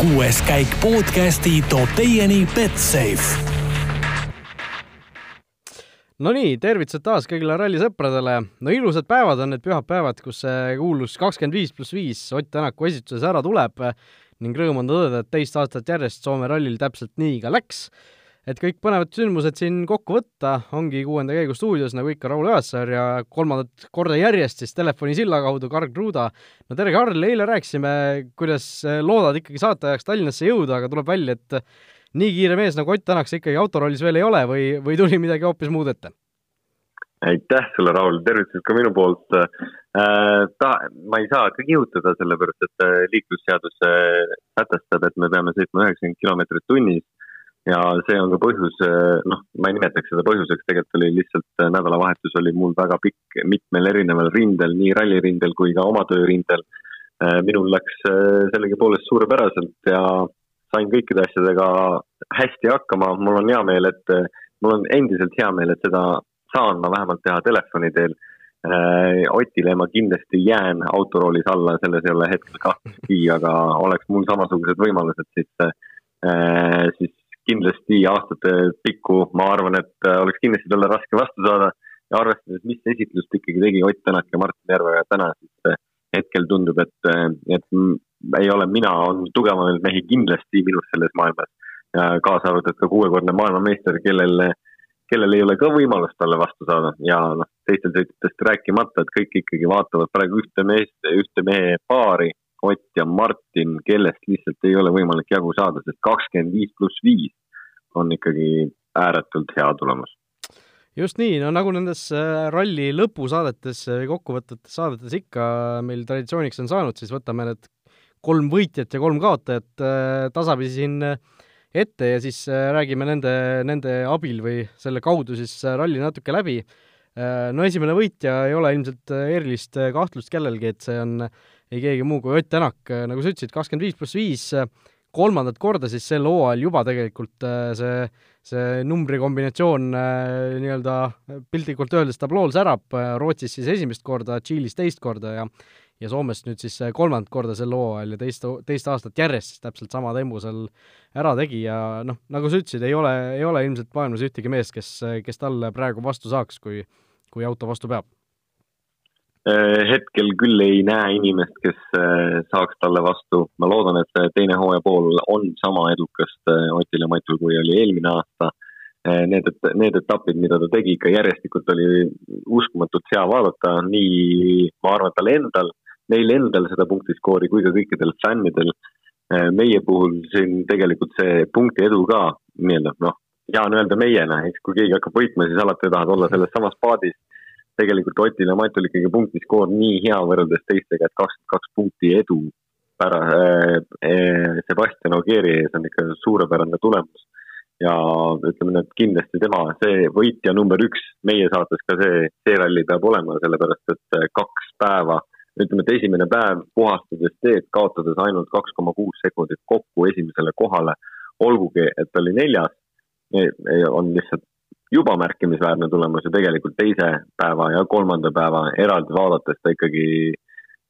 kuues käik podcasti toob teieni Betsafe Nonii, tervitused taas kõigile rallisõpradele. no ilusad päevad on need pühapäevad, kus see kuulus kakskümmend viis pluss viis Ott Tänaku esituses ära tuleb ning rõõm on tõdeda, et teist aastat järjest Soome rallil täpselt nii ka läks. Et kõik põnevad sündmused siin kokku võtta, ongi kuuenda käigu stuudios, nagu ikka, Raul Õassaar ja kolmandat korda järjest siis telefonisilla kaudu Karl Kruda. no tere, Karl, eile rääkisime, kuidas loodad ikkagi saateajaks Tallinnasse jõuda, aga tuleb välja, et nii kiire mees nagu Ott Tänak sa ikkagi autorollis veel ei ole või, või tuli midagi hoopis muud ette? aitäh sulle, Raul, tervitused ka minu poolt äh,. ta, ma ei saa ka kihutada, sellepärast et äh, liiklusseadus äh, sätestab, et me peame sõitma üheksakümmend kilomeetrit tunnis ja see on ka põhjus, äh, noh, ma ei nimetaks seda põhjuseks, tegelikult oli lihtsalt nädalavahetus oli mul väga pikk mitmel erineval rindel, nii rallirindel kui ka oma töörindel. minul läks sellegipoolest suurepäraselt ja sain kõikide asjadega hästi hakkama, mul on hea meel, et mul on endiselt hea meel, et seda saan ma vähemalt teha telefoni teel. Otile ma kindlasti jään autoroolis alla, selles ei ole hetkel kahtlustki, aga oleks mul samasugused võimalused, siis, siis kindlasti aastate pikku ma arvan, et oleks kindlasti talle raske vastu saada. Ja arvestades, mis esitlust ikkagi tegi Ott Tänak ja Martin Järveoja täna, siis hetkel tundub, et, et ei ole mina, on tugevamaid mehi kindlasti minust selles maailmas. kaasa arvatud ka kuuekordne maailmameister, kellel, kellel ei ole ka võimalust talle vastu saada. Ja noh, teistest sõitjatest rääkimata, et kõik ikkagi vaatavad praegu ühte meest, ühte mehe paari, Ott ja Martin, kellest lihtsalt ei ole võimalik jagu saada, sest kakskümmend viis pluss viis on ikkagi ääretult hea tulemus just nii, no nagu nendes äh, ralli lõpusaadetes või kokkuvõtvates saadetes ikka meil traditsiooniks on saanud, siis võtame need kolm võitjat ja kolm kaotajat äh, tasapisi siin äh, ette ja siis räägime nende, nende abil või selle kaudu siis ralli natuke läbi. No esimene võitja ei ole ilmselt erilist kahtlust kellelgi, et see on ei keegi muu kui Ott Tänak, nagu sa ütlesid, kakskümmend viis pluss viis, kolmandat korda siis sel hooajal juba tegelikult see, see numbrikombinatsioon nii-öelda piltlikult öeldes tablool särab, Rootsis siis esimest korda, Tšiilis teist korda ja ja Soomest nüüd siis äh, kolmandat korda sel hooajal ja teist, teist aastat järjest siis täpselt sama tempo seal ära tegi ja noh, nagu sa ütlesid, ei ole, ei ole ilmselt maailmas ühtegi meest, kes, kes talle praegu vastu saaks, kui, kui auto vastu peab. Äh, hetkel küll ei näe inimest, kes äh, saaks talle vastu, ma loodan, et teine hooaja pool on sama edukast Otil ja Matul, kui oli eelmine aasta. Need, need etapid, mida ta tegi ikka järjestikult, oli uskumatult hea vaadata, nii ma arvan, tal endal neil endal seda punktiskoori kui ka kõikidel fännidel. Äh, meie puhul siin tegelikult see punkti edu ka nii-öelda noh, hea on öelda meiena, eks kui keegi hakkab võitma, siis alati tahad olla selles samas paadis. tegelikult Otil ja Matul ikkagi punktiskoor nii hea võrreldes teistega, et kakskümmend kaks punkti edu pära- äh,, äh, Sebastian Ogieri ees on ikka suurepärane tulemus. ja ütleme nüüd kindlasti tema, see võitja number üks meie saates ka see, see ralli peab olema, sellepärast et äh, kaks päeva ütleme, et esimene päev puhastades teed, kaotades ainult kaks koma kuus sekundit kokku esimesele kohale, olgugi et oli neljas, on lihtsalt juba märkimisväärne tulemus ja tegelikult teise päeva ja kolmanda päeva eraldi vaadates ta ikkagi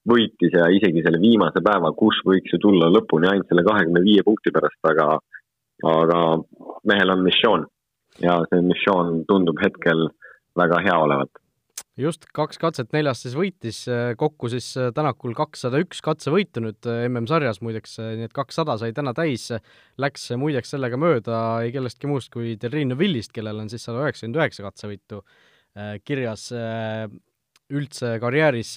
võitis ja isegi selle viimase päeva, kus võiks ju tulla lõpuni ainult selle kahekümne viie punkti pärast, aga, aga mehel on missioon. Ja see missioon tundub hetkel väga hea olevat just, kaks katset neljast siis võitis, äh, kokku siis äh, Tänakul kakssada üks katsevõitu nüüd äh, MM-sarjas muideks, nii et kakssada sai täna täis, läks muideks sellega mööda ei kellestki muust kui Terrine Villist, kellel on siis sada üheksakümmend üheksa katsevõitu kirjas üldse karjääris.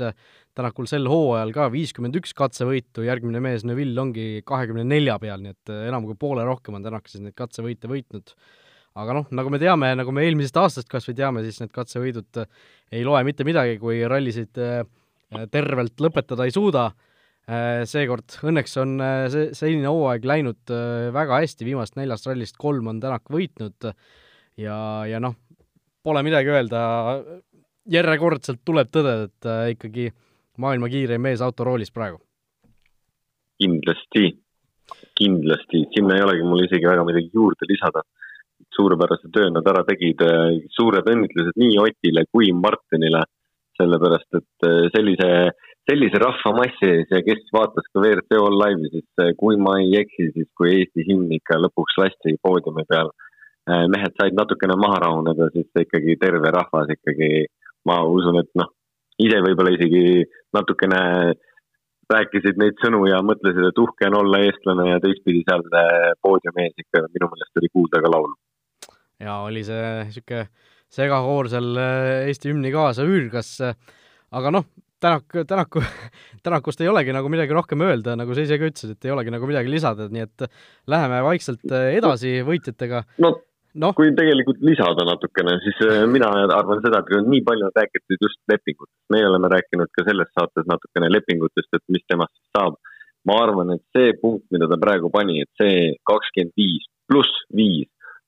Tänakul sel hooajal ka viiskümmend üks katsevõitu, järgmine mees Neville ongi kahekümne nelja peal, nii et enam kui poole rohkem on Tänak siis neid katsevõite võitnud aga noh, nagu me teame, nagu me eelmisest aastast kas või teame, siis need katsevõidud äh, ei loe mitte midagi, kui rallisid äh, tervelt lõpetada ei suuda. Seekord õnneks on see, selline hooaeg läinud väga hästi, viimasest neljast rallist kolm on Tänak võitnud. Ja, ja noh, pole midagi öelda, järjekordselt tuleb tõdeda, et ikkagi maailma kiireim mees autoroolis praegu. kindlasti, kindlasti, sinna ei olegi mul isegi väga midagi juurde lisada suurepärase töö nad ära tegid, suured õnnitlused nii Otile kui Martinile, sellepärast et eh, sellise sellise rahvamassi ees ja kes vaatas ka WRC All Live'i, siis äh, kui ma ei eksi, siis kui Eesti hümn ikka lõpuks lasti poodiumi peal, äh, mehed said natukene maha rahuneda, siis ikkagi terve rahvas ikkagi, ma usun, et noh, ise võib-olla isegi natukene rääkisid neid sõnu ja mõtlesid, et uhke on olla eestlane ja teistpidi seal poodiumi ees ikka minu meelest oli kuulda ka laulu. Ja oli see niisugune segakoor seal Eesti hümni kaasa hüürgas, aga noh, Tänak, Tänaku, Tänakust ei olegi nagu midagi rohkem öelda, nagu sa ise ka ütlesid, et ei olegi nagu midagi lisada, nii et läheme vaikselt äh, edasi võitjatega. no no. kui tegelikult lisada natukene, siis äh, mina arvan seda, et nii palju on räägitud just lepingutest, meie oleme rääkinud ka selles saates natukene lepingutest, et mis temast saab. ma arvan, et see punkt, mida ta praegu pani, et see kakskümmend viis pluss viis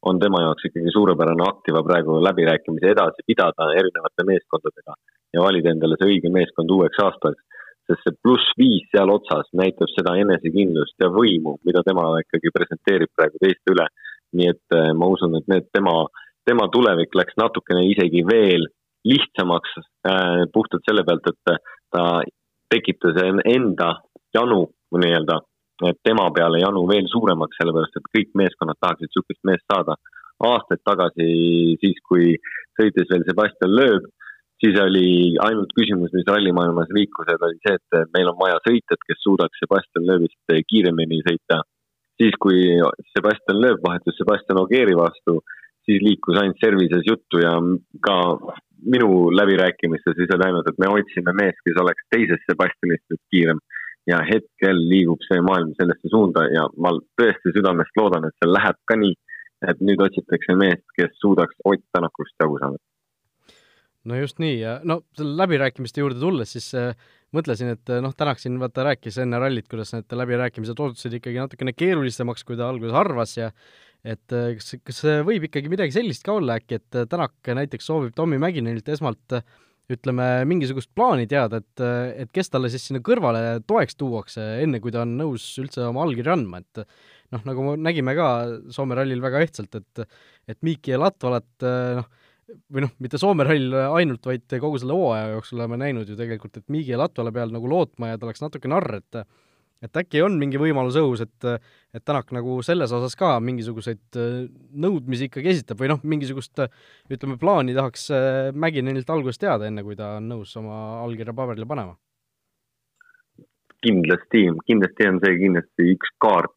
on tema jaoks ikkagi suurepärane aktiva praegu läbirääkimisi edasi pidada erinevate meeskondadega ja valida endale see õige meeskond uueks aastaks. sest see pluss viis seal otsas näitab seda enesekindlust ja võimu, mida tema ikkagi presenteerib praegu teiste üle. nii et äh, ma usun, et need tema, tema tulevik läks natukene isegi veel lihtsamaks äh, puhtalt selle pealt, et ta tekitas enda janu nii-öelda, et tema peale janu veel suuremaks, sellepärast et kõik meeskonnad tahaksid niisugust meest saada. aastaid tagasi, siis kui sõitis veel Sebastian Loeb siis oli ainult küsimus, mis rallimaailmas liikus, et oli see, et meil on vaja sõitjat, kes suudaks Sebastian Loebist kiiremini sõita. siis, kui Sebastian Loeb vahetus Sebastian Ogieri vastu, siis liikus ainult services juttu ja ka minu läbirääkimistes siis oli ainult, et me otsime meest, kes oleks teisest Sebastianist kiirem. Ja hetkel liigub see maailm sellesse suunda ja ma tõesti südamest loodan, et see läheb ka nii, et nüüd otsitakse meest, kes suudaks Ott Tänakust jagu saada no just nii ja no selle läbirääkimiste juurde tulles, siis äh, mõtlesin, et äh, noh, Tänak siin vaata rääkis enne rallit, kuidas need läbirääkimised osutusid ikkagi natukene keerulisemaks, kui ta alguses arvas ja et äh, kas, kas võib ikkagi midagi sellist ka olla äkki, et äh, Tänak näiteks soovib Tommy Mäkinenilt esmalt ütleme, mingisugust plaani teada, et, et kes talle siis sinna kõrvale toeks tuuakse, enne kui ta on nõus üldse oma allkirja andma, et noh, nagu nägime ka Soome rallil väga ehtsalt, et et Miiki ja Latvalat noh, või noh, mitte Soome rall ainult, vaid kogu selle hooaja jooksul oleme näinud ju tegelikult, et Miigi ja Latvale peal nagu lootma ja ta oleks natuke narr, et et äkki on mingi võimalus õhus, et et Tänak nagu selles osas ka mingisuguseid nõudmisi ikkagi esitab või noh, mingisugust ütleme, plaani tahaks Mäginenilt alguses teada, enne kui ta on nõus oma allkirja paberile panema? kindlasti, kindlasti on see kindlasti üks kaart,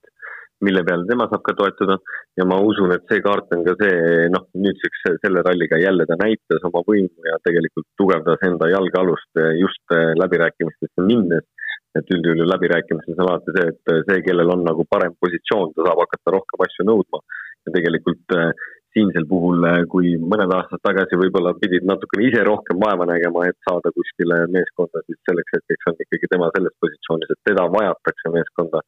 mille peale tema saab ka toetuda ja ma usun, et see kaart on ka see, noh, nüüdseks selle ralliga jälle ta näitas oma võimu ja tegelikult tugevdas enda jalgealust just läbirääkimistesse minnes. Et üldjuhul läbirääkimistes on alati see, et see, kellel on nagu parem positsioon, ta saab hakata rohkem asju nõudma. ja tegelikult äh, siinsel puhul, äh, kui mõned aastad tagasi võib-olla pidid natukene ise rohkem vaeva nägema, et saada kuskile meeskonda, siis selleks hetkeks on ikkagi tema selles positsioonis, et teda vajatakse meeskonda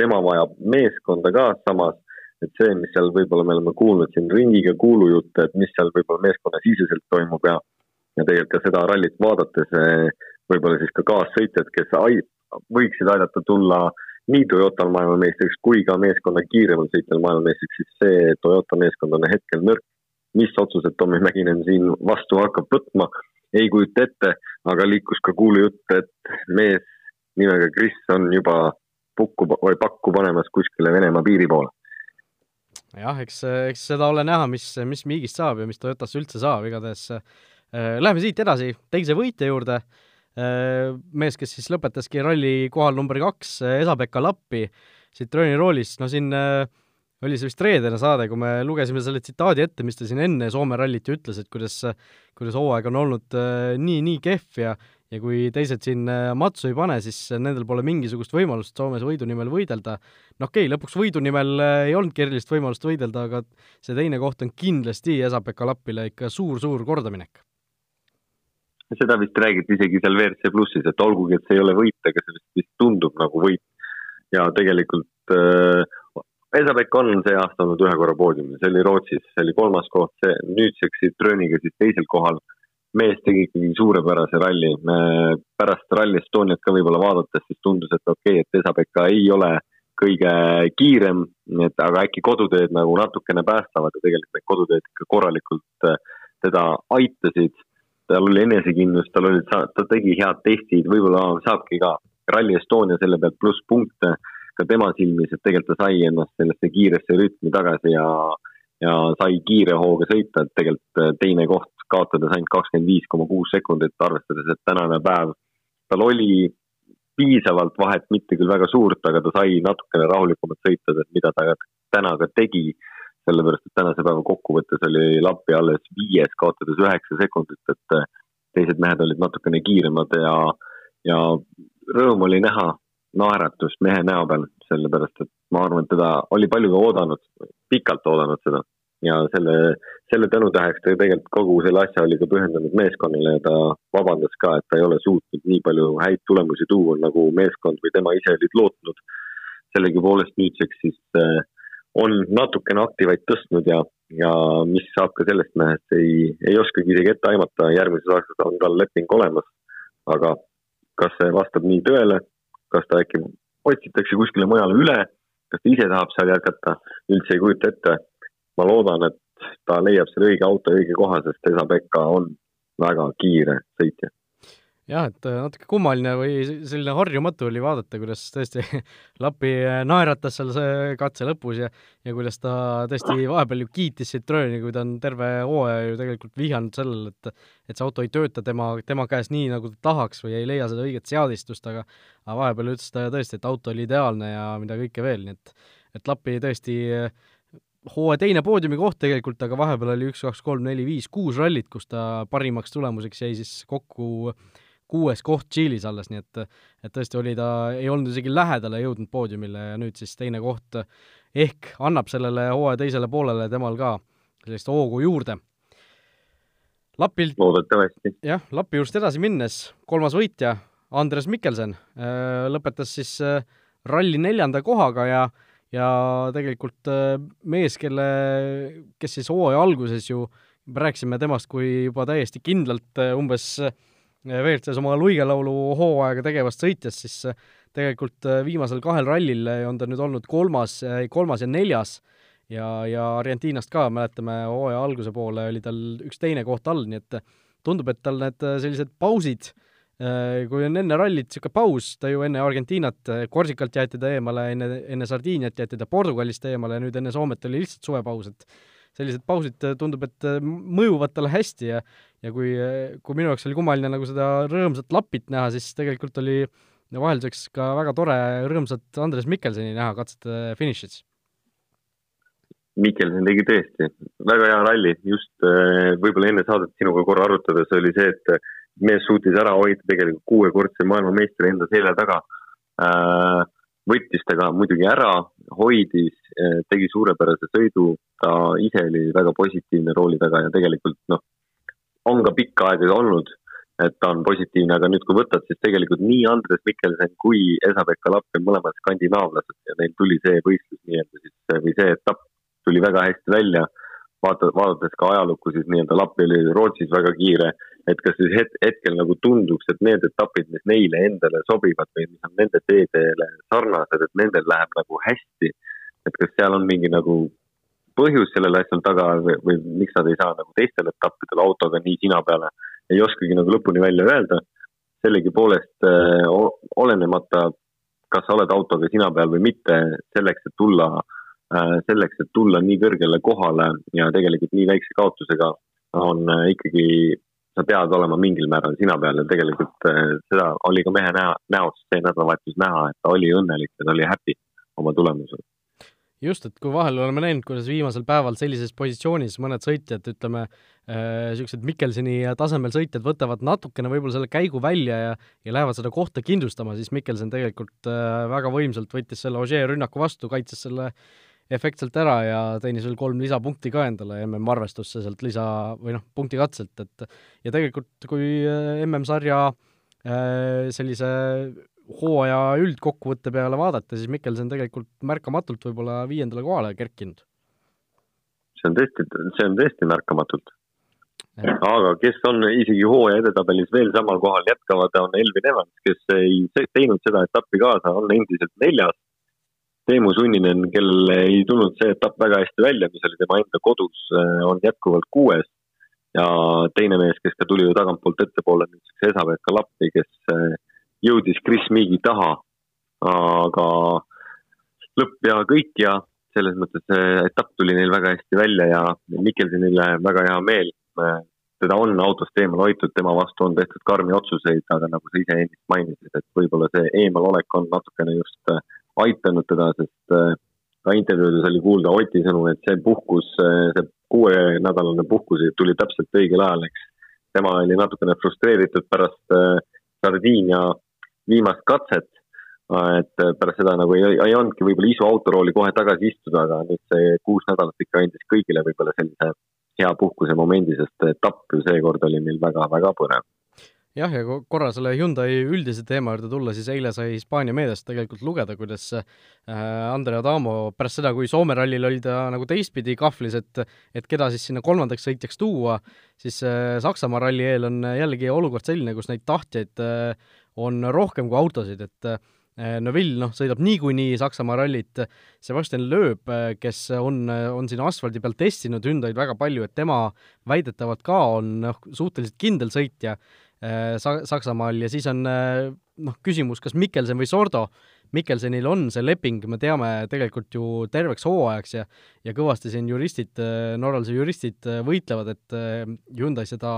tema vajab meeskonda ka samas, et see, mis seal võib-olla me oleme kuulnud siin ringiga kuulujutte, et mis seal võib-olla meeskonnasiseselt toimub ja ja tegelikult ka seda rallit vaadates eh, võib-olla siis ka kaassõitjad, kes võiksid aidata tulla nii Toyotal maailmameistriks kui ka meeskonna kiiremal sõitjal maailmameistriks, siis see Toyota meeskond on hetkel nõrk. mis otsused Tommy Mäkinen siin vastu hakkab võtma, ei kujuta ette, aga liikus ka kuulujutt, et mees nimega Chris on juba pukku või pakku panemas kuskile Venemaa piiri poole. jah, eks, eks seda ole näha, mis, mis Miigist saab ja mis Toyotast üldse saab, igatahes äh, läheme siit edasi teise võitja juurde mees, kes siis lõpetaski ralli kohal number kaks, Esa-Pekka Lappi Citrooni roolis, no siin äh, oli see vist reedene saade, kui me lugesime selle tsitaadi ette, mis ta siin enne Soome rallit ju ütles, et kuidas, kuidas hooaeg on olnud äh, nii, nii kehv ja ja kui teised siin äh, matsu ei pane, siis nendel pole mingisugust võimalust Soomes võidu nimel võidelda. no okei okay,, lõpuks võidu nimel äh, ei olnudki erilist võimalust võidelda, aga see teine koht on kindlasti Esa-Pekka Lappile ikka suur-suur kordaminek. Seda vist räägiti isegi seal WRC plussis, et olgugi, et see ei ole võit, aga see vist, vist tundub nagu võit. ja tegelikult äh, Esa-Pekka on see aasta olnud ühe korra poodiumil, see oli Rootsis, see oli kolmas koht, see nüüdseks Citrooniga siis teisel kohal mees tegi ikkagi suurepärase ralli. pärast Rally Estoniat ka võib-olla vaadates, siis tundus, et okei okay,, et Esa-Pekka ei ole kõige kiirem, et aga äkki koduteed nagu natukene päästavad ja tegelikult need koduteed ikka korralikult äh, teda aitasid. Tal oli enesekindlus, tal olid, ta tegi head testid, võib-olla saabki ka Rally Estonia selle pealt plusspunkte ka tema silmis, et tegelikult ta sai ennast sellesse kiiresse rütmi tagasi ja, ja sai kiire hooga sõita, et tegelikult äh, teine koht kaotades ainult kakskümmend viis koma kuus sekundit, arvestades, et tänane päev tal oli piisavalt vahet, mitte küll väga suurt, aga ta sai natukene rahulikumalt sõita, mida ta täna ka tegi sellepärast et tänase päeva kokkuvõttes oli Lappi alles viies, kaotades üheksa sekundit, et äh, teised mehed olid natukene kiiremad ja, ja rõõm oli näha naeratust mehe näo peal, sellepärast et ma arvan, et teda oli palju ka oodanud, pikalt oodanud seda. ja selle, selle tänutäheks ta tegelikult kogu selle asja oli ka pühendanud meeskonnale ja ta vabandas ka, et ta ei ole suutnud nii palju häid tulemusi tuua, nagu meeskond või tema ise olid lootnud. sellegipoolest nüüdseks siis äh, on natukene aktivaid tõstnud ja, ja mis saab ka sellest mehest, ei, ei oskagi isegi ette aimata, järgmises aastas on tal leping olemas. aga kas see vastab nii tõele, kas ta äkki otsitakse kuskile mujale üle, kas ta ise tahab seal jätkata, üldse ei kujuta ette. ma loodan, et ta leiab selle õige auto õige koha, sest Esa-Pekka on väga kiire sõitja jah, et äh, natuke kummaline või selline harjumatu oli vaadata, kuidas tõesti Lapi äh, naeratas seal see katse lõpus ja ja kuidas ta tõesti vahepeal ju kiitis Citroeni, kui ta on terve hooaja ju tegelikult vihjanud sellele, et et see auto ei tööta tema, tema käes nii, nagu ta tahaks või ei leia seda õiget seadistust, aga aga vahepeal ütles ta tõesti, et auto oli ideaalne ja mida kõike veel, nii et et Lapi tõesti hooaja teine poodiumi koht tegelikult, aga vahepeal oli üks, kaks, kolm, neli, viis, kuus rallit, kus ta parimaks tulemuseks jäi siis kokku äh, kuues koht Tšiilis alles, nii et et tõesti oli ta, ei olnud isegi lähedale jõudnud poodiumile ja nüüd siis teine koht ehk annab sellele hooaja teisele poolele temal ka sellist hoogu juurde. Lapilt loodetavasti. jah, Lapi juurest edasi minnes, kolmas võitja, Andres Mikkelsen, äh, lõpetas siis äh, ralli neljanda kohaga ja ja tegelikult äh, mees, kelle, kes siis hooaja alguses ju, rääkisime temast kui juba täiesti kindlalt umbes WRC-s oma luigelaulu hooaega tegevast sõitjast, siis äh, tegelikult äh, viimasel kahel rallil äh, on ta nüüd olnud kolmas, kolmas ja neljas. Ja, ja Argentiinast ka, mäletame, hooaja alguse poole oli tal üks teine koht all, nii et tundub, et tal need sellised pausid, kui on enne rallit niisugune paus, ta ju enne Argentiinat, Korsikalt jäeti ta eemale, enne, enne Sardiiniat jäeti ta Portugalist eemale nüüd enne Soomet oli lihtsalt suvepaus, et sellised pausid tundub, et mõjuvad talle hästi ja ja kui, kui minu jaoks oli kummaline nagu seda rõõmsat Lapit näha, siis tegelikult oli vahelduseks ka väga tore rõõmsat Andres Mikkelseni näha katsete finišis. Mikkelsen tegi tõesti väga hea ralli, just äh, võib-olla enne saadet sinuga korra arutades oli see, et mees suutis ära hoida tegelikult kuuekordse maailmameistri enda selja taga. Äh, võttis ta ka muidugi ära, hoidis, äh, tegi suurepärase sõidu, ta ise oli väga positiivne rooli taga ja tegelikult noh, on ka pikka aega olnud, et ta on positiivne, aga nüüd, kui võtad, siis tegelikult nii Andres Mikkelsen kui Esa-Pekka Lapp on mõlemad skandinaavlased ja neil tuli see võistlus nii-öelda siis või see etapp tuli väga hästi välja. Vaata, vaadates ka ajalukku, siis nii-öelda Lappi oli Rootsis väga kiire, et kas siis het hetkel nagu tunduks, et need etapid, mis neile endale sobivad või mis on nende teedele sarnased, et nendel läheb nagu hästi. et kas seal on mingi nagu põhjus sellel asjal taga või, või miks nad ei saa nagu teistel etappidel autoga nii sina peale, ei oskagi nagu lõpuni välja öelda. sellegipoolest äh, olenemata, kas sa oled autoga sina peal või mitte, selleks, et tulla äh,, selleks, et tulla nii kõrgele kohale ja tegelikult nii väikse kaotusega, on äh, ikkagi, sa pead olema mingil määral sina peal ja tegelikult äh, seda oli ka mehe näo, näost see nädalavahetus näha, et ta oli õnnelik ja ta oli happy oma tulemusega just, et kui vahel oleme näinud, kuidas viimasel päeval sellises positsioonis mõned sõitjad, ütleme niisugused äh, Mikkelseni tasemel sõitjad võtavad natukene võib-olla selle käigu välja ja ja lähevad seda kohta kindlustama, siis Mikkelsen tegelikult äh, väga võimsalt võttis selle Ogier rünnaku vastu, kaitses selle efektselt ära ja teenis veel kolm lisapunkti ka endale MM-arvestusse sealt lisa või noh, punkti katselt, et ja tegelikult, kui äh, MM-sarja äh, sellise hooaja üldkokkuvõtte peale vaadata, siis Mikkelson tegelikult märkamatult võib-olla viiendale kohale kerkinud. see on tõesti, see on tõesti märkamatult. aga kes on isegi hooaja edetabelis veel samal kohal jätkavad, on Elvin Evans, kes ei teinud seda etappi kaasa, on endiselt neljas. Teemu Sunninen, kellel ei tulnud see etapp väga hästi välja, mis oli tema enda kodus, on jätkuvalt kuues ja teine mees, kes ka tuli ju tagantpoolt ettepoole, nüüdseks Esa-Pekka Lappi, kes äh, jõudis Chris Meagi taha, aga lõpp ja kõik ja selles mõttes see etapp tuli neil väga hästi välja ja Mikkelsonile väga hea meel. teda on autost eemal hoitud, tema vastu on tehtud karmi otsuseid, aga nagu sa ise ennist mainisid, et võib-olla see eemalolek on natukene just äh, aitanud teda, sest äh, ka intervjuudes oli kuulda Oti sõnum, et see puhkus, see kuuenädalane puhkus tuli täpselt õigel ajal, eks. tema oli natukene frustreeritud pärast äh, Sardiinia viimast katset, et pärast seda nagu ei, ei olnudki võib-olla isu autorooli kohe tagasi istuda, aga nüüd see kuus nädalat ikka andis kõigile võib-olla sellise hea puhkuse momendi, sest etapp ju seekord oli meil väga-väga põnev jah, ja korra selle Hyundai üldise teema juurde tulla, siis eile sai Hispaania meediast tegelikult lugeda, kuidas äh, Andre Adamo pärast seda, kui Soome rallil oli ta nagu teistpidi kahvlis, et et keda siis sinna kolmandaks sõitjaks tuua, siis äh, Saksamaa ralli eel on jällegi olukord selline, kus neid tahtjaid äh, on rohkem kui autosid, et Neville noh, sõidab niikuinii Saksamaa rallit, Sebastian Loeb, kes on, on siin asfaldi peal testinud Hyundai'd väga palju, et tema väidetavalt ka on noh, suhteliselt kindel sõitja Sa-, Saksamaal ja siis on äh, noh, küsimus, kas Mikkelsen või Sordo, Mikkelsenil on see leping, me teame tegelikult ju terveks hooajaks ja ja kõvasti siin juristid, äh, Norralise juristid võitlevad, et Hyundai seda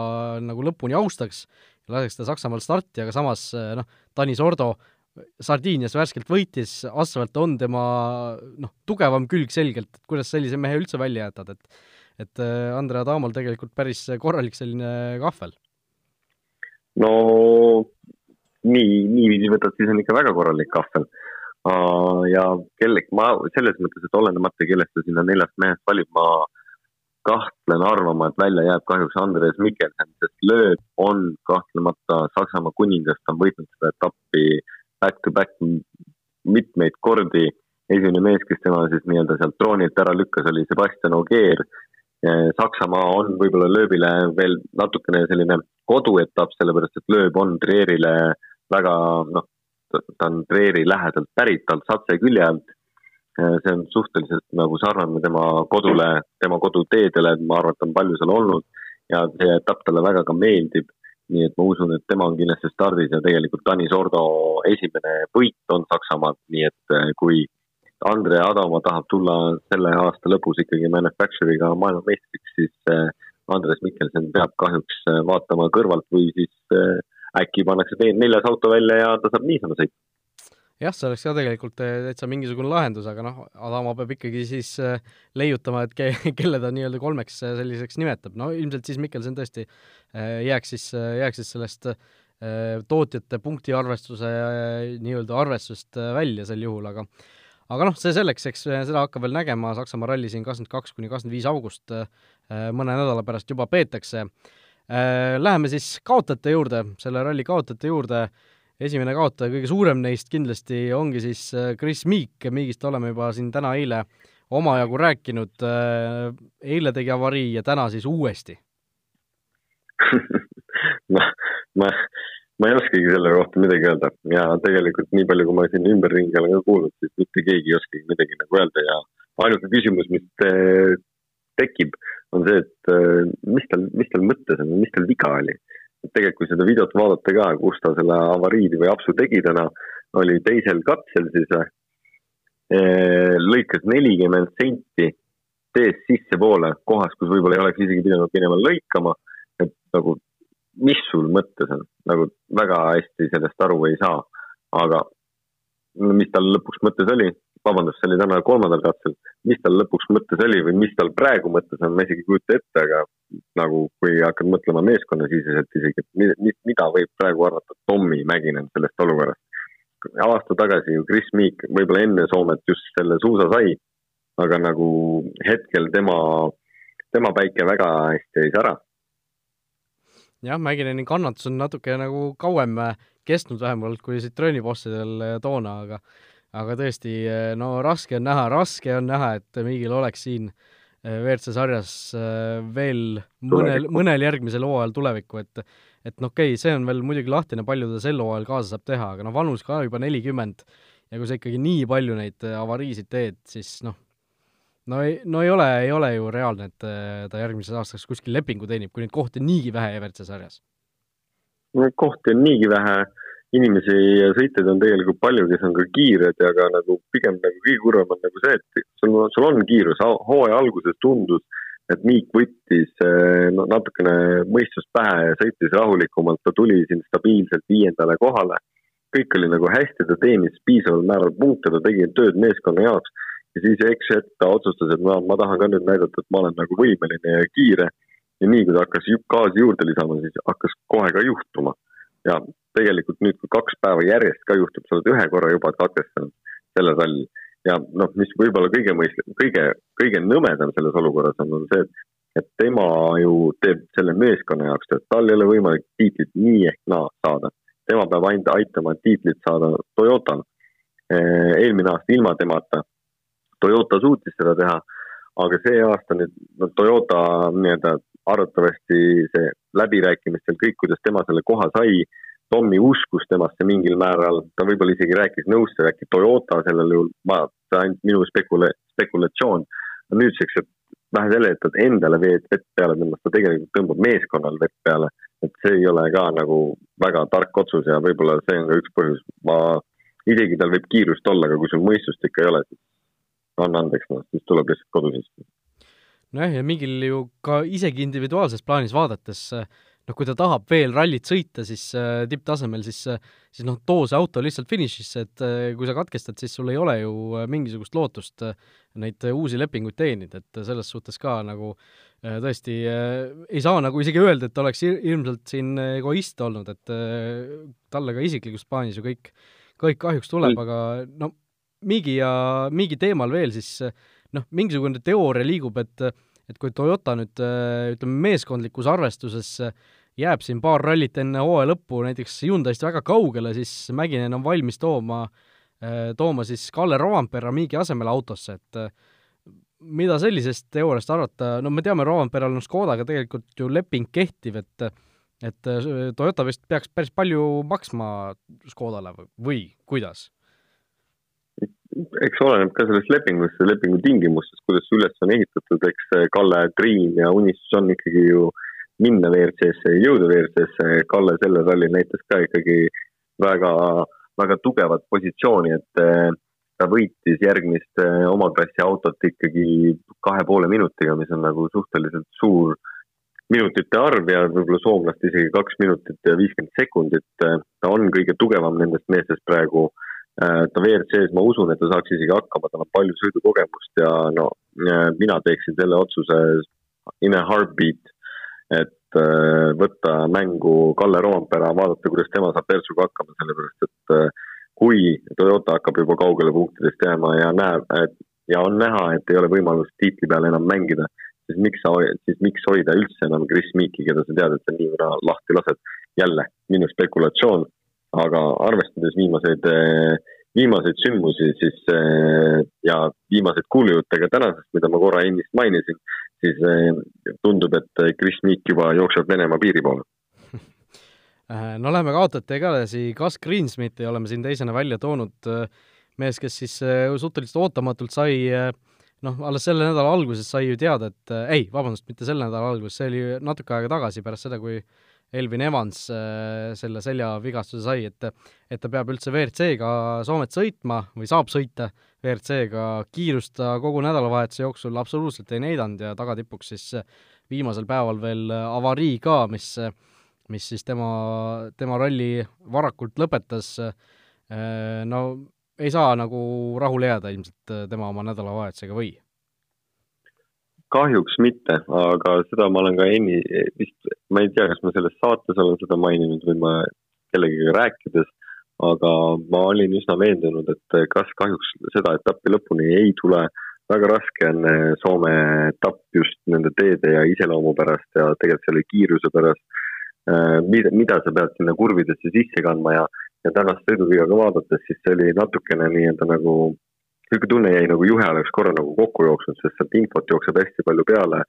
nagu lõpuni austaks, laseks ta Saksamaal starti, aga samas noh, Tanis Ordo Sardiinias värskelt võitis, asfalt on tema noh, tugevam külg selgelt, et kuidas sellise mehe üldse välja jätad, et et Andre Adamol tegelikult päris korralik selline kahvel no nii, niiviisi võtad, siis on ikka väga korralik kahvel ja kelle, ma selles mõttes, et olenemata, kellest ta sinna neljast mehest valib, ma kahtlen arvama, et välja jääb kahjuks Andres Mikkelsen, sest lööb on kahtlemata Saksamaa kuningas, ta on võitnud seda etappi back-to-back mitmeid kordi. esimene mees, kes tema siis nii-öelda sealt troonilt ära lükkas, oli Sebastian Ogier Saksamaa on võib-olla lööbile veel natukene selline koduetapp, sellepärast et lööb on Trierile väga noh, ta on Trieri lähedalt pärit, Altsatse külje alt. see on suhteliselt nagu sarnane tema kodule, tema koduteedele, ma arvan, et ta on palju seal olnud ja see etapp talle väga ka meeldib. nii et ma usun, et tema on kindlasti stardis ja tegelikult Tanis Ordo esimene võit on Saksamaalt, nii et kui Andre Adamo tahab tulla selle aasta lõpus ikkagi manufacture'iga maailmameistriks, siis äh, Andres Mikkelson peab kahjuks äh, vaatama kõrvalt või siis äh, äkki pannakse neljas auto välja ja ta saab niisama sõita. jah, see oleks ka tegelikult täitsa mingisugune lahendus, aga noh, Adamo peab ikkagi siis leiutama, et ke-, kelle ta nii-öelda kolmeks selliseks nimetab, no ilmselt siis Mikkelson tõesti jääks siis, jääks siis sellest tootjate punktiarvestuse nii-öelda arvestusest välja sel juhul, aga aga noh, see selleks, eks seda hakkab veel nägema, Saksamaa ralli siin kakskümmend kaks kuni kakskümmend viis august äh, mõne nädala pärast juba peetakse. Äh, läheme siis kaotajate juurde, selle ralli kaotajate juurde, esimene kaotaja, kõige suurem neist kindlasti ongi siis Chris Meek, Meegist oleme juba siin täna-eile omajagu rääkinud, eile tegi avarii ja täna siis uuesti ma, ma ma ei oskagi selle kohta midagi öelda ja tegelikult nii palju, kui ma siin ümberringi olen ka kuulnud, siis mitte keegi ei oskagi midagi nagu öelda ja ainuke küsimus, mis tekib, on see, et äh, mis tal, mis tal mõttes on, mis tal viga oli. et tegelikult, kui seda videot vaadata ka, kus ta selle avariidi või apsu tegi täna, oli teisel katsel siis äh, lõikas nelikümmend senti teest sissepoole, kohas, kus võib-olla ei oleks isegi pidanud minema lõikama, et nagu mis sul mõttes on, nagu väga hästi sellest aru ei saa, aga mis tal lõpuks mõttes oli, vabandust, see oli täna kolmandal katsel, mis tal lõpuks mõttes oli või mis tal praegu mõttes on, ma isegi ei kujuta ette, aga nagu kui hakkad mõtlema meeskonnasiseselt isegi, et mida võib praegu arvata Tommy Mäkinen sellest olukorrast. aasta tagasi ju Chris Meek võib-olla enne Soomet just selle suusa sai, aga nagu hetkel tema, tema päike väga hästi ei sära jah, Mäkineni kannatus on natuke nagu kauem äh, kestnud vähemalt kui Citroeni bossidel äh, toona, aga aga tõesti, äh, no raske on näha, raske on näha, et Miigil oleks siin WRC sarjas veel mõnel, mõnel järgmisel hooajal tulevikku, et et noh, okei okay,, see on veel muidugi lahtine, palju ta sel hooajal kaasa saab teha, aga noh, vanus ka juba nelikümmend ja kui sa ikkagi nii palju neid avariisid teed, siis noh, no ei, no ei ole, ei ole ju reaalne, et äh, ta järgmiseks aastaks kuskil lepingu teenib, kui neid kohti on niigi vähe EWRC sarjas. Neid kohti on niigi vähe, inimesi ja sõitjaid on tegelikult palju, kes on ka kiired ja ka nagu pigem nagu kõige kurvem on nagu see, et sul, sul on kiirus, hooaja alguses tundus, et Miik võttis äh, no, natukene mõistust pähe ja sõitis rahulikumalt, ta tuli siin stabiilselt viiendale kohale. kõik oli nagu hästi, ta teenis piisaval määral punkte, ta tegi tööd meeskonna jaoks ja siis üks hetk ta otsustas, et ma, ma tahan ka nüüd näidata, et ma olen nagu võimeline ja kiire. ja nii, kui ta hakkas gaasi juurde lisama, siis hakkas kohe ka juhtuma. ja tegelikult nüüd, kui kaks päeva järjest ka juhtub, sa oled ühe korra juba katkestanud selle ralli ja noh, mis võib-olla kõige mõistlik, kõige, kõige nõmedam selles olukorras on, on see, et, et tema ju teeb selle meeskonna jaoks tööd, tal ei ole võimalik tiitlit nii ehk naa saada. tema peab ainult aitama tiitlit saada Toyotal. eelmine aasta ilma temata Toyota suutis seda teha, aga see aasta nüüd no Toyota nii-öelda arvatavasti see läbirääkimistel kõik, kuidas tema selle koha sai, Tommy uskus temasse mingil määral, ta võib-olla isegi rääkis nõust, äkki Toyota sellel juhul, ma, see on ainult minu spekula-, spekulatsioon. nüüdseks, et vähe selle, et ta endale vett peale tõmbas, ta tegelikult tõmbab meeskonnal vett peale. et see ei ole ka nagu väga tark otsus ja võib-olla see on ka üks põhjus, ma, isegi tal võib kiirust olla, aga kui sul mõistust ikka ei ole, siis anna andeks, noh, siis tuleb lihtsalt kodus istuda. nojah, ja mingil ju ka isegi individuaalses plaanis vaadates noh, kui ta tahab veel rallit sõita, siis äh, tipptasemel, siis äh, siis noh, too see auto lihtsalt finišisse, et äh, kui sa katkestad, siis sul ei ole ju äh, mingisugust lootust neid uusi lepinguid teenida, et selles suhtes ka nagu tõesti ei saa nagu isegi öelda, et oleks ilmselt siin egoist olnud, et talle ka isiklikus plaanis ju kõik, kõik kahjuks tuleb, aga no Miigi ja Miigi teemal veel, siis noh, mingisugune teooria liigub, et et kui Toyota nüüd ütleme, meeskondlikus arvestuses jääb siin paar rallit enne hooaja lõppu näiteks Hyundai'st väga kaugele, siis Mäkinen on valmis tooma, tooma siis Kalle Rovanpera Miigi asemele autosse, et mida sellisest teooriast arvata, no me teame, Rovanperal on Škodaga tegelikult ju leping kehtiv, et et Toyota vist peaks päris palju maksma Škodale või kuidas? Eks oleneb ka sellest lepingust ja lepingu tingimustest, kuidas see üles on ehitatud, eks Kalle Triin ja unistus on ikkagi ju minna WRC-sse ja jõuda WRC-sse, Kalle sellel rallil näitas ka ikkagi väga, väga tugevat positsiooni, et eh, ta võitis järgmist eh, oma klassi autot ikkagi kahe poole minutiga, mis on nagu suhteliselt suur minutite arv ja võib-olla soomlaste isegi kaks minutit ja viiskümmend sekundit. ta on kõige tugevam nendest meestest praegu ta WRC-s, ma usun, et ta saaks isegi hakkama, tal on palju sõidukogemust ja no äh, mina teeksin selle otsuse in a heartbeat, et äh, võtta mängu Kalle Roompere, vaadata, kuidas tema saab Persuga hakkama, sellepärast et kui Toyota hakkab juba kaugele punktidest jääma ja näeb, et ja on näha, et ei ole võimalust tiitli peale enam mängida, siis miks sa, siis miks hoida üldse enam Chris Meeki, keda sa tead, et sa nii või naa lahti lased. jälle minu spekulatsioon aga arvestades viimaseid, viimaseid sündmusi, siis ja viimaseid kuulujutte ka tänasest, mida ma korra ennist mainisin, siis tundub, et Chris Meek juba jookseb Venemaa piiri poole. No läheme kaotajatega edasi, Gus Greensmiti oleme siin teisena välja toonud, mees, kes siis suhteliselt ootamatult sai noh, alles selle nädala alguses sai ju teada, et ei, vabandust, mitte selle nädala alguses, see oli natuke aega tagasi, pärast seda, kui Elvin Evans äh, selle seljavigastuse sai, et et ta peab üldse WRC-ga Soomet sõitma või saab sõita WRC-ga, kiirust ta kogu nädalavahetuse jooksul absoluutselt ei näidanud ja tagatipuks siis viimasel päeval veel avarii ka, mis mis siis tema, tema ralli varakult lõpetas, äh, no ei saa nagu rahule jääda ilmselt tema oma nädalavahetusega või? Kahjuks mitte, aga seda ma olen ka enne vist, ma ei tea, kas ma selles saates olen seda maininud või ma kellegagi rääkides, aga ma olin üsna veendunud, et kas kahjuks seda etappi lõpuni ei tule. väga raske on eh, Soome etapp just nende teede ja iseloomu pärast ja tegelikult selle kiiruse pärast. Eh, mida, mida sa pead sinna kurvidesse sisse kandma ja, ja tänast sõiduviga ka vaadates, siis see oli natukene nii-öelda nagu niisugune tunne jäi nagu juhe oleks korra nagu kokku jooksnud, sest sealt infot jookseb hästi palju peale,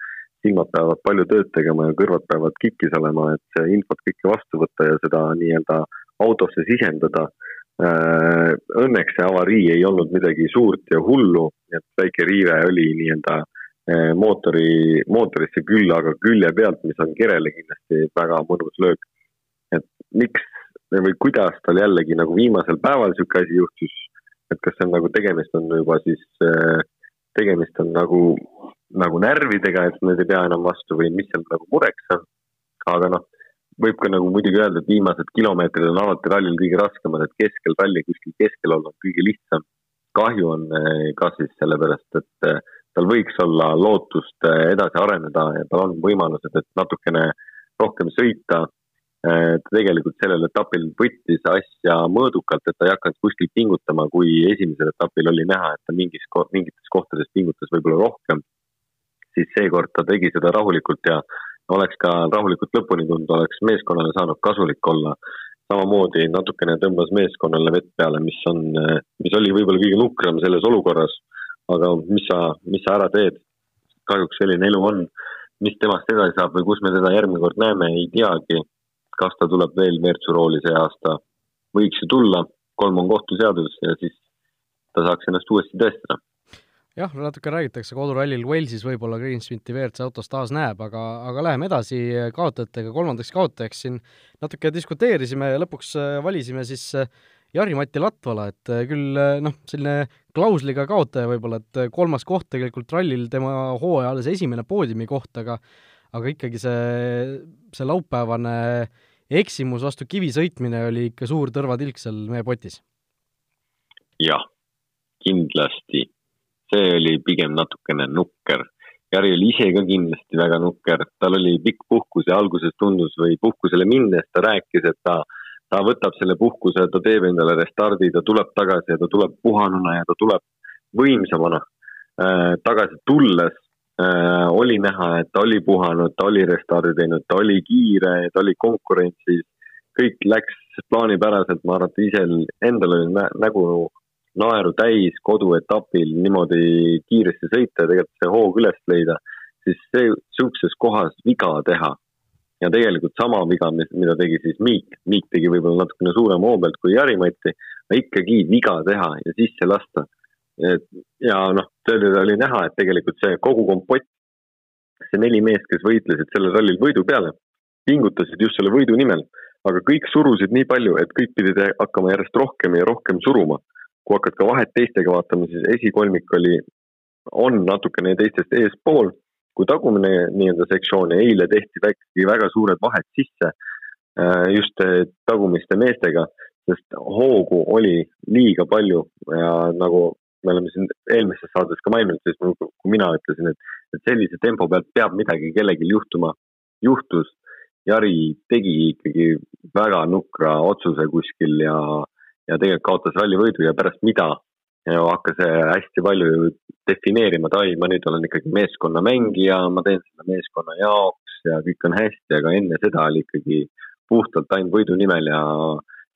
silmad peavad palju tööd tegema ja kõrvad peavad kikkis olema, et infot kõike vastu võtta ja seda nii-öelda autosse sisendada. Õnneks see avarii ei olnud midagi suurt ja hullu, et väike riive oli nii-öelda mootori, mootorisse küll, aga külje pealt, mis on kerele kindlasti väga mõnus löök. et miks või kuidas tal jällegi nagu viimasel päeval niisugune asi juhtus, et kas see on nagu tegemist on juba siis, tegemist on nagu, nagu närvidega, et need ei pea enam vastu või mis seal nagu mureks on. aga noh, võib ka nagu muidugi öelda, et viimased kilomeetrid on alati rallil kõige raskemad, et keskel ralli kuskil keskel olla on kõige lihtsam. kahju on ka siis sellepärast, et tal võiks olla lootust edasi areneda ja tal on võimalused, et natukene rohkem sõita. Ta tegelikult sellel etapil võttis asja mõõdukalt, et ta ei hakanud kuskil pingutama, kui esimesel etapil oli näha, et ta mingis, mingites kohtades pingutas võib-olla rohkem. siis seekord ta tegi seda rahulikult ja oleks ka rahulikult lõpuni tulnud, oleks meeskonnale saanud kasulik olla. samamoodi natukene tõmbas meeskonnale vett peale, mis on, mis oli võib-olla kõige nukram selles olukorras aga mis sa, mis sa ära teed? kahjuks selline elu on. mis temast edasi saab või kus me teda järgmine kord näeme, ei teagi. Kas ta tuleb veel Mertsu rooli see aasta? võiks ju tulla, kolm on kohtuseadus ja siis ta saaks ennast uuesti tõestada jah, natuke räägitakse kodurallil Walesis võib-olla Greensmiti WRC autos taas näeb, aga, aga läheme edasi kaotajatega, kolmandaks kaotajaks siin natuke diskuteerisime ja lõpuks valisime siis Jari-Mati Latvala, et äh, küll äh, noh, selline klausliga kaotaja võib-olla, et äh, kolmas koht tegelikult rallil tema hooaja alles esimene poodiumi koht, aga aga ikkagi see, see laupäevane eksimus vastu kivi sõitmine oli ikka suur tõrvatilk seal meepotis. jah, kindlasti. see oli pigem natukene nukker. Jari oli ise ka kindlasti väga nukker, tal oli pikk puhkus ja alguses tundus või puhkusele minnes ta rääkis, et ta ta võtab selle puhkuse, ta teeb endale restardi, ta tuleb tagasi ja ta tuleb puhanuna ja ta tuleb võimsamana äh,. tagasi tulles äh, oli näha, et ta oli puhanud, ta oli restardi teinud, ta oli kiire, ta oli konkurentsis. kõik läks plaanipäraselt, ma arvan, et ise endal oli nä nägu naeru täis koduetapil niimoodi kiiresti sõita ja tegelikult see hoog üles leida, siis see, sihukeses kohas viga teha ja tegelikult sama viga, mida tegi siis Miik, Miik tegi võib-olla natukene suurema hoo pealt kui Jari-Mati, aga ikkagi viga teha ja sisse lasta. Et ja noh, sellele oli näha, et tegelikult see kogu kompott, see neli meest, kes võitlesid sellel rallil võidu peale, pingutasid just selle võidu nimel, aga kõik surusid nii palju, et kõik pidid hakkama järjest rohkem ja rohkem suruma. kui hakkad ka vahet teistega vaatama, siis esikolmik oli, on natukene teistest eespool kui tagumine nii-öelda sektsioon ja eile tehti väikegi väga suured vahed sisse äh, just äh, tagumiste meestega, sest hoogu oli liiga palju ja nagu me oleme siin eelmises saates ka maininud, siis kui mina ütlesin, et, et sellise tempo pealt peab midagi kellelgi juhtuma, juhtus. Jari tegi ikkagi väga nukra otsuse kuskil ja, ja tegelikult kaotas rallivõidu ja pärast mida ja hakkas hästi palju defineerima, et ai, ma nüüd olen ikkagi meeskonnamängija, ma teen seda meeskonna jaoks ja kõik on hästi, aga enne seda oli ikkagi puhtalt ainult võidu nimel ja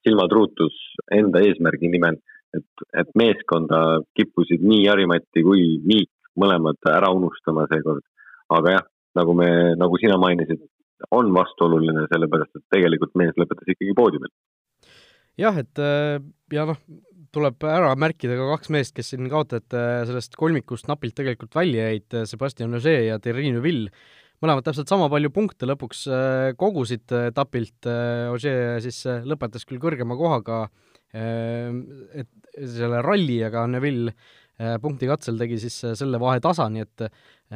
silmatruutus enda eesmärgi nimel. Et, et meeskonda kippusid nii Jari-Mati kui Miik mõlemad ära unustama seekord. aga jah, nagu me, nagu sina mainisid, on vastuoluline, sellepärast et tegelikult mees lõpetas ikkagi poodiumil. jah, et ja noh, tuleb ära märkida ka kaks meest, kes siin kaotajate sellest kolmikust napilt tegelikult välja jäid, Sebastian Ogier ja Thierry Neuville. mõlemad täpselt sama palju punkte lõpuks äh, kogusid etapilt, äh, Ogier siis äh, lõpetas küll kõrgema kohaga et selle ralli, aga Neville punkti katsel tegi siis selle vahe tasa, nii et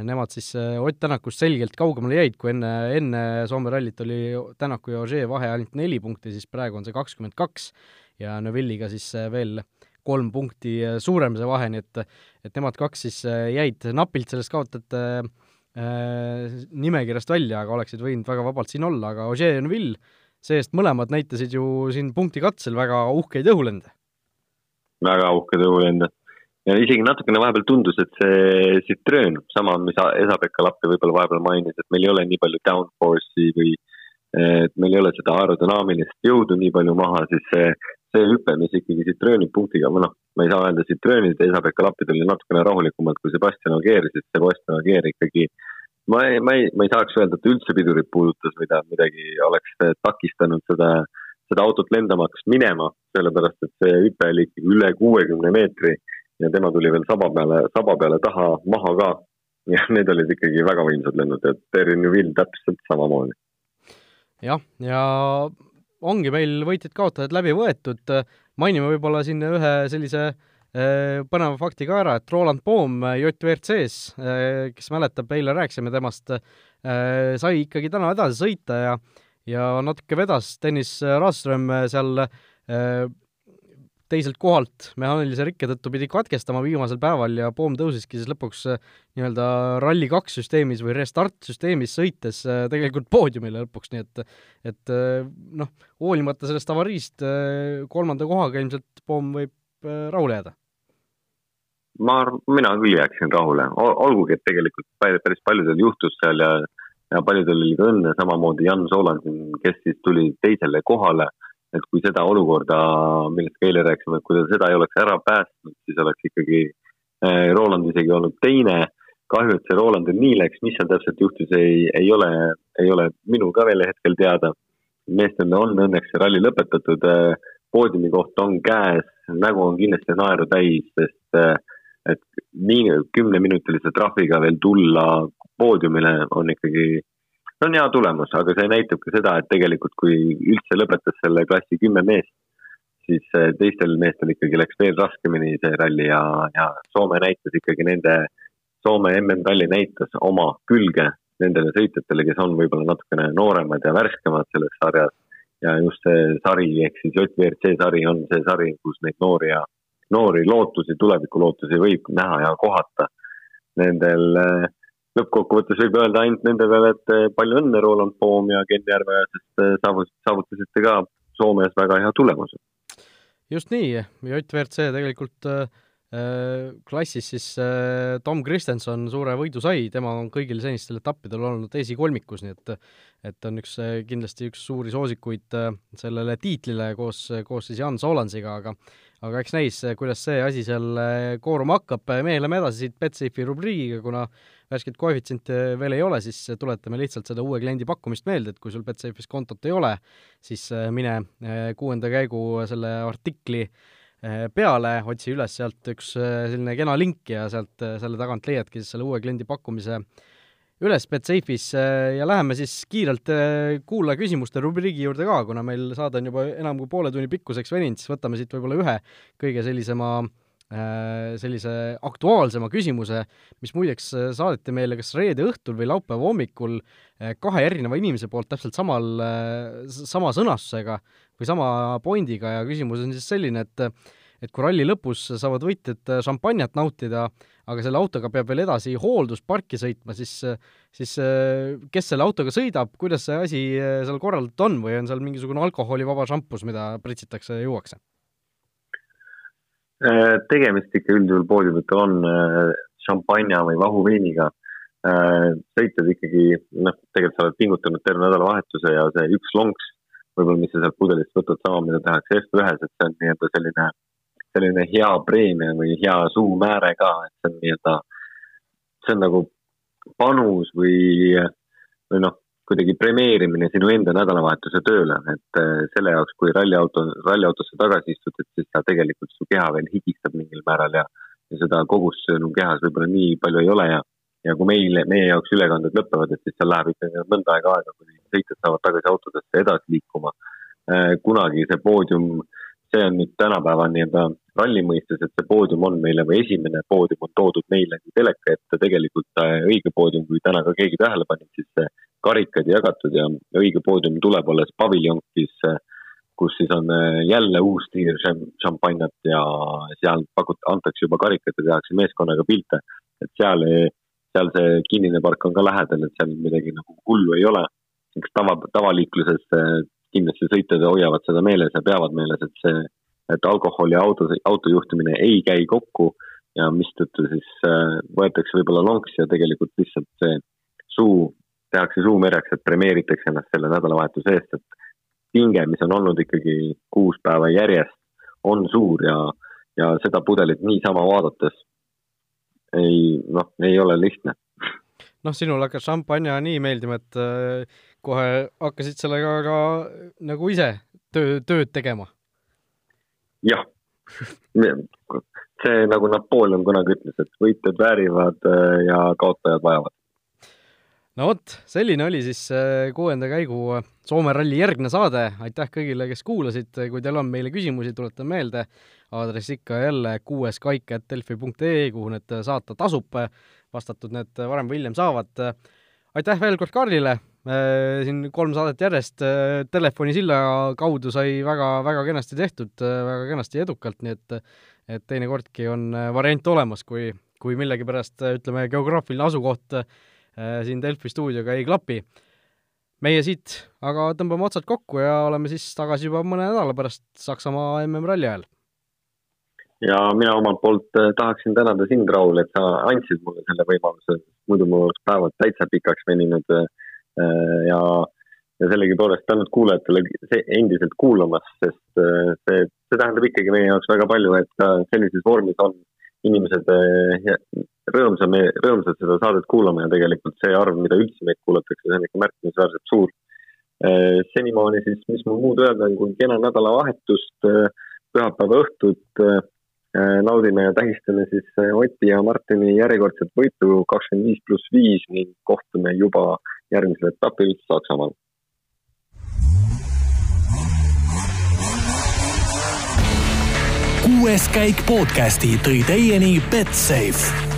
nemad siis Ott Tänakust selgelt kaugemale jäid, kui enne, enne Soome rallit oli Tänaku ja Ogier vahe ainult neli punkti, siis praegu on see kakskümmend kaks ja Neville'iga siis äh, veel kolm punkti äh, suurem see vahe, nii et et nemad kaks siis äh, jäid napilt sellest kaotajate äh, nimekirjast välja, aga oleksid võinud väga vabalt siin olla, aga Ogier ja Neville see-eest mõlemad näitasid ju siin punkti katsel väga uhkeid õhulende. Väga uhkeid õhulende. ja isegi natukene vahepeal tundus, et see Citroen, sama, mis Esa-Pekka Lappi võib-olla vahepeal mainis, et meil ei ole nii palju downforce'i või et meil ei ole seda aerodünaamilist jõudu nii palju maha, siis see see hüpe, mis ikkagi Citrooni punktiga, või noh, ma ei saa öelda Citroonid ja Esa-Pekka Lapid olid natukene rahulikumad kui Sebastian Ogier, sest Sebastian Ogier ikkagi ma ei, ma ei, ma ei saaks öelda, et üldse pidurit puudutas, mida midagi oleks takistanud seda, seda autot lendama hakkas minema, sellepärast et see hüpe oli ikkagi üle kuuekümne meetri ja tema tuli veel saba peale, saba peale taha maha ka. ja need olid ikkagi väga võimsad lennud ja Terry Newvil täpselt samamoodi. jah, ja ongi meil võitjad-kaotajad läbi võetud, mainime võib-olla siin ühe sellise äh, põneva fakti ka ära, et Roland Poom JVRC-s, äh, kes mäletab, eile rääkisime temast, sai ikkagi täna edasi sõita ja ja natuke vedas Tõnis Raström seal teiselt kohalt mehaanilise rikke tõttu pidi katkestama viimasel päeval ja Poom tõusiski siis lõpuks äh, nii-öelda Rally2 süsteemis või Restart süsteemis sõites äh, tegelikult poodiumile lõpuks, nii et et äh, noh, hoolimata sellest avariist kolmanda kohaga ilmselt Poom võib rahule jääda. ma mina küll jääksin rahule, olgugi, et tegelikult päris paljudel juhtus seal ja ja paljudel oli ka õnne, samamoodi Jan Soolan siin, kes siis tuli teisele kohale et kui seda olukorda, millest ka eile rääkisime, et kui ta seda ei oleks ära päästnud, siis oleks ikkagi eh, Roland isegi olnud teine. kahju, et see Rolandil nii läks, mis seal täpselt juhtus, ei, ei ole, ei ole minul ka veel hetkel teada. meestel on õnneks see ralli lõpetatud, eh, poodiumi koht on käes, nägu on kindlasti naeru täis, sest eh, et nii kümneminutilise trahviga veel tulla poodiumile on ikkagi see on hea tulemus, aga see näitab ka seda, et tegelikult kui üldse lõpetas selle klassi kümme meest, siis eh, teistel meestel ikkagi läks veel raskemini see ralli ja, ja Soome näitas ikkagi nende, Soome MM-ralli näitas oma külge nendele sõitjatele, kes on võib-olla natukene nooremad ja värskemad selles sarjas. ja just see sari ehk siis JVRC sari on see sari, kus neid noori ja, noori lootusi, tulevikulootusi võib näha ja kohata. Nendel äh, lõppkokkuvõttes võib öelda ainult nende peale, et eh, palju õnne, Roland Poom ja Ken Järveoja, sest eh, saavutasite ka Soomes väga hea tulemuse. just nii, JVRC tegelikult äh, klassis siis äh, Tom Kristenson suure võidu sai, tema on kõigil senistel etappidel olnud esikolmikus, nii et et on üks, kindlasti üks suuri soosikuid äh, sellele tiitlile koos, koos siis Jan Soolansiga, aga aga eks näis, kuidas see asi seal kooruma hakkab, meie läheme edasi siit Betsafe'i rubriigiga, kuna värsket koefitsienti veel ei ole, siis tuletame lihtsalt seda uue kliendi pakkumist meelde, et kui sul Betsafe'is kontot ei ole, siis äh, mine äh, kuuenda käigu selle artikli äh, peale, otsi üles sealt üks selline kena link ja sealt selle tagant leiadki siis selle uue kliendi pakkumise üles Betsafe'is ja läheme siis kiirelt kuulaja küsimuste rubriigi juurde ka, kuna meil saade on juba enam kui poole tunni pikkuseks veninud, siis võtame siit võib-olla ühe kõige sellisema Äh, sellise aktuaalsema küsimuse, mis muideks äh, saadeti meile kas reede õhtul või laupäeva hommikul äh, kahe erineva inimese poolt täpselt samal, sama sõnastusega või sama pointiga ja küsimus on siis selline, et et kui ralli lõpus saavad võitjad šampanjat nautida, aga selle autoga peab veel edasi hooldusparki sõitma, siis siis kes selle autoga sõidab, kuidas see asi seal korraldatud on või on seal mingisugune alkoholivaba šampus, mida pritsitakse ja juuakse? Äh, tegemist ikka üldjuhul poodiumitel on äh, šampanja või vahuveiniga. Äh, sõitjad ikkagi, noh, tegelikult sa oled pingutanud terve nädalavahetuse ja see üks lonks, võib-olla, mis sa sealt pudelist võtad, sama, mida tehakse F1-s, et see on nii-öelda selline, selline hea preemia või hea suumääre ka, et see on nii-öelda, see on nagu panus või, või noh, kuidagi premeerimine sinu enda nädalavahetuse tööle, et äh, selle jaoks, kui ralliauto, ralliautosse tagasi istud, et siis sa tegelikult, su keha veel higistab mingil määral ja, ja seda kogust sinu kehas võib-olla nii palju ei ole ja, ja kui meile, meie jaoks ülekanded lõpevad, et siis seal läheb ikkagi mõnda aega aega, kuni sõitjad saavad tagasi autodesse edasi liikuma. Äh, kunagi see poodium, see on nüüd tänapäeva nii-öelda ralli mõistes, et see poodium on meile või esimene poodium on toodud meile teleka ette, tegelikult äh, õige poodium, kui täna ka keegi tähele pani, siis see karikad jagatud ja õige poodium tuleb alles paviljonkis, kus siis on äh, jälle uus tiir šampanjat ja seal pakut-, antakse juba karikat ja tehakse meeskonnaga pilte. et seal, seal see kinnine park on ka lähedal, et seal midagi nagu hullu ei ole. eks tava, tavaliikluses kindlasti sõitjad hoiavad seda meeles ja peavad meeles, et see, et alkohol ja auto, autojuhtimine ei käi kokku ja mistõttu siis võetakse võib-olla lonks ja tegelikult lihtsalt see suu tehakse suumerjaks, et premeeritakse ennast selle nädalavahetuse eest, et pinge, mis on olnud ikkagi kuus päeva järjest, on suur ja, ja seda pudelit niisama vaadates ei, noh, ei ole lihtne. noh, sinul hakkas šampanja nii meeldima, et äh, kohe hakkasid sellega ka nagu ise töö, tööd tegema. jah, see nagu Napoleon kunagi ütles, et võitjad väärivad ja kaotajad vajavad no vot, selline oli siis äh, kuuenda käigu äh, Soome ralli järgne saade, aitäh kõigile, kes kuulasid, kui teil on meile küsimusi, tuletan meelde, aadress ikka jälle kuueskaik.delfi.ee, kuhu need saata tasub, vastatud need varem või hiljem saavad. aitäh veel kord Karlile, äh, siin kolm saadet järjest telefonisilla kaudu sai väga, väga kenasti tehtud, väga kenasti ja edukalt, nii et et teinekordki on variant olemas, kui, kui millegipärast ütleme, geograafiline asukoht Äh, siin Delfi stuudioga ei klapi. meie siit aga tõmbame otsad kokku ja oleme siis tagasi juba mõne nädala pärast Saksamaa MM-ralli ajal. ja mina omalt poolt äh, tahaksin tänada sind, Raul, et sa andsid mulle selle võimaluse, muidu mul oleks päevad täitsa pikaks veninud äh, ja ja sellegipoolest tänud kuulajatele endiselt kuulamas, sest see, see tähendab ikkagi meie jaoks väga palju, et sellises vormis on inimesed rõõmsam, rõõmsad seda saadet kuulama ja tegelikult see arv, mida üldse meid kuulatakse, see on ikka märkimisväärselt suur. Äh, senimaani siis, mis mul muud öelda on, kui kena nädalavahetust, äh, pühapäeva õhtut äh, naudime ja tähistame siis Oti ja Martini järjekordset võitu kakskümmend viis pluss viis ning kohtume juba järgmisel etapil Saksamaal. kuues käik podcasti tõi teieni Betsafe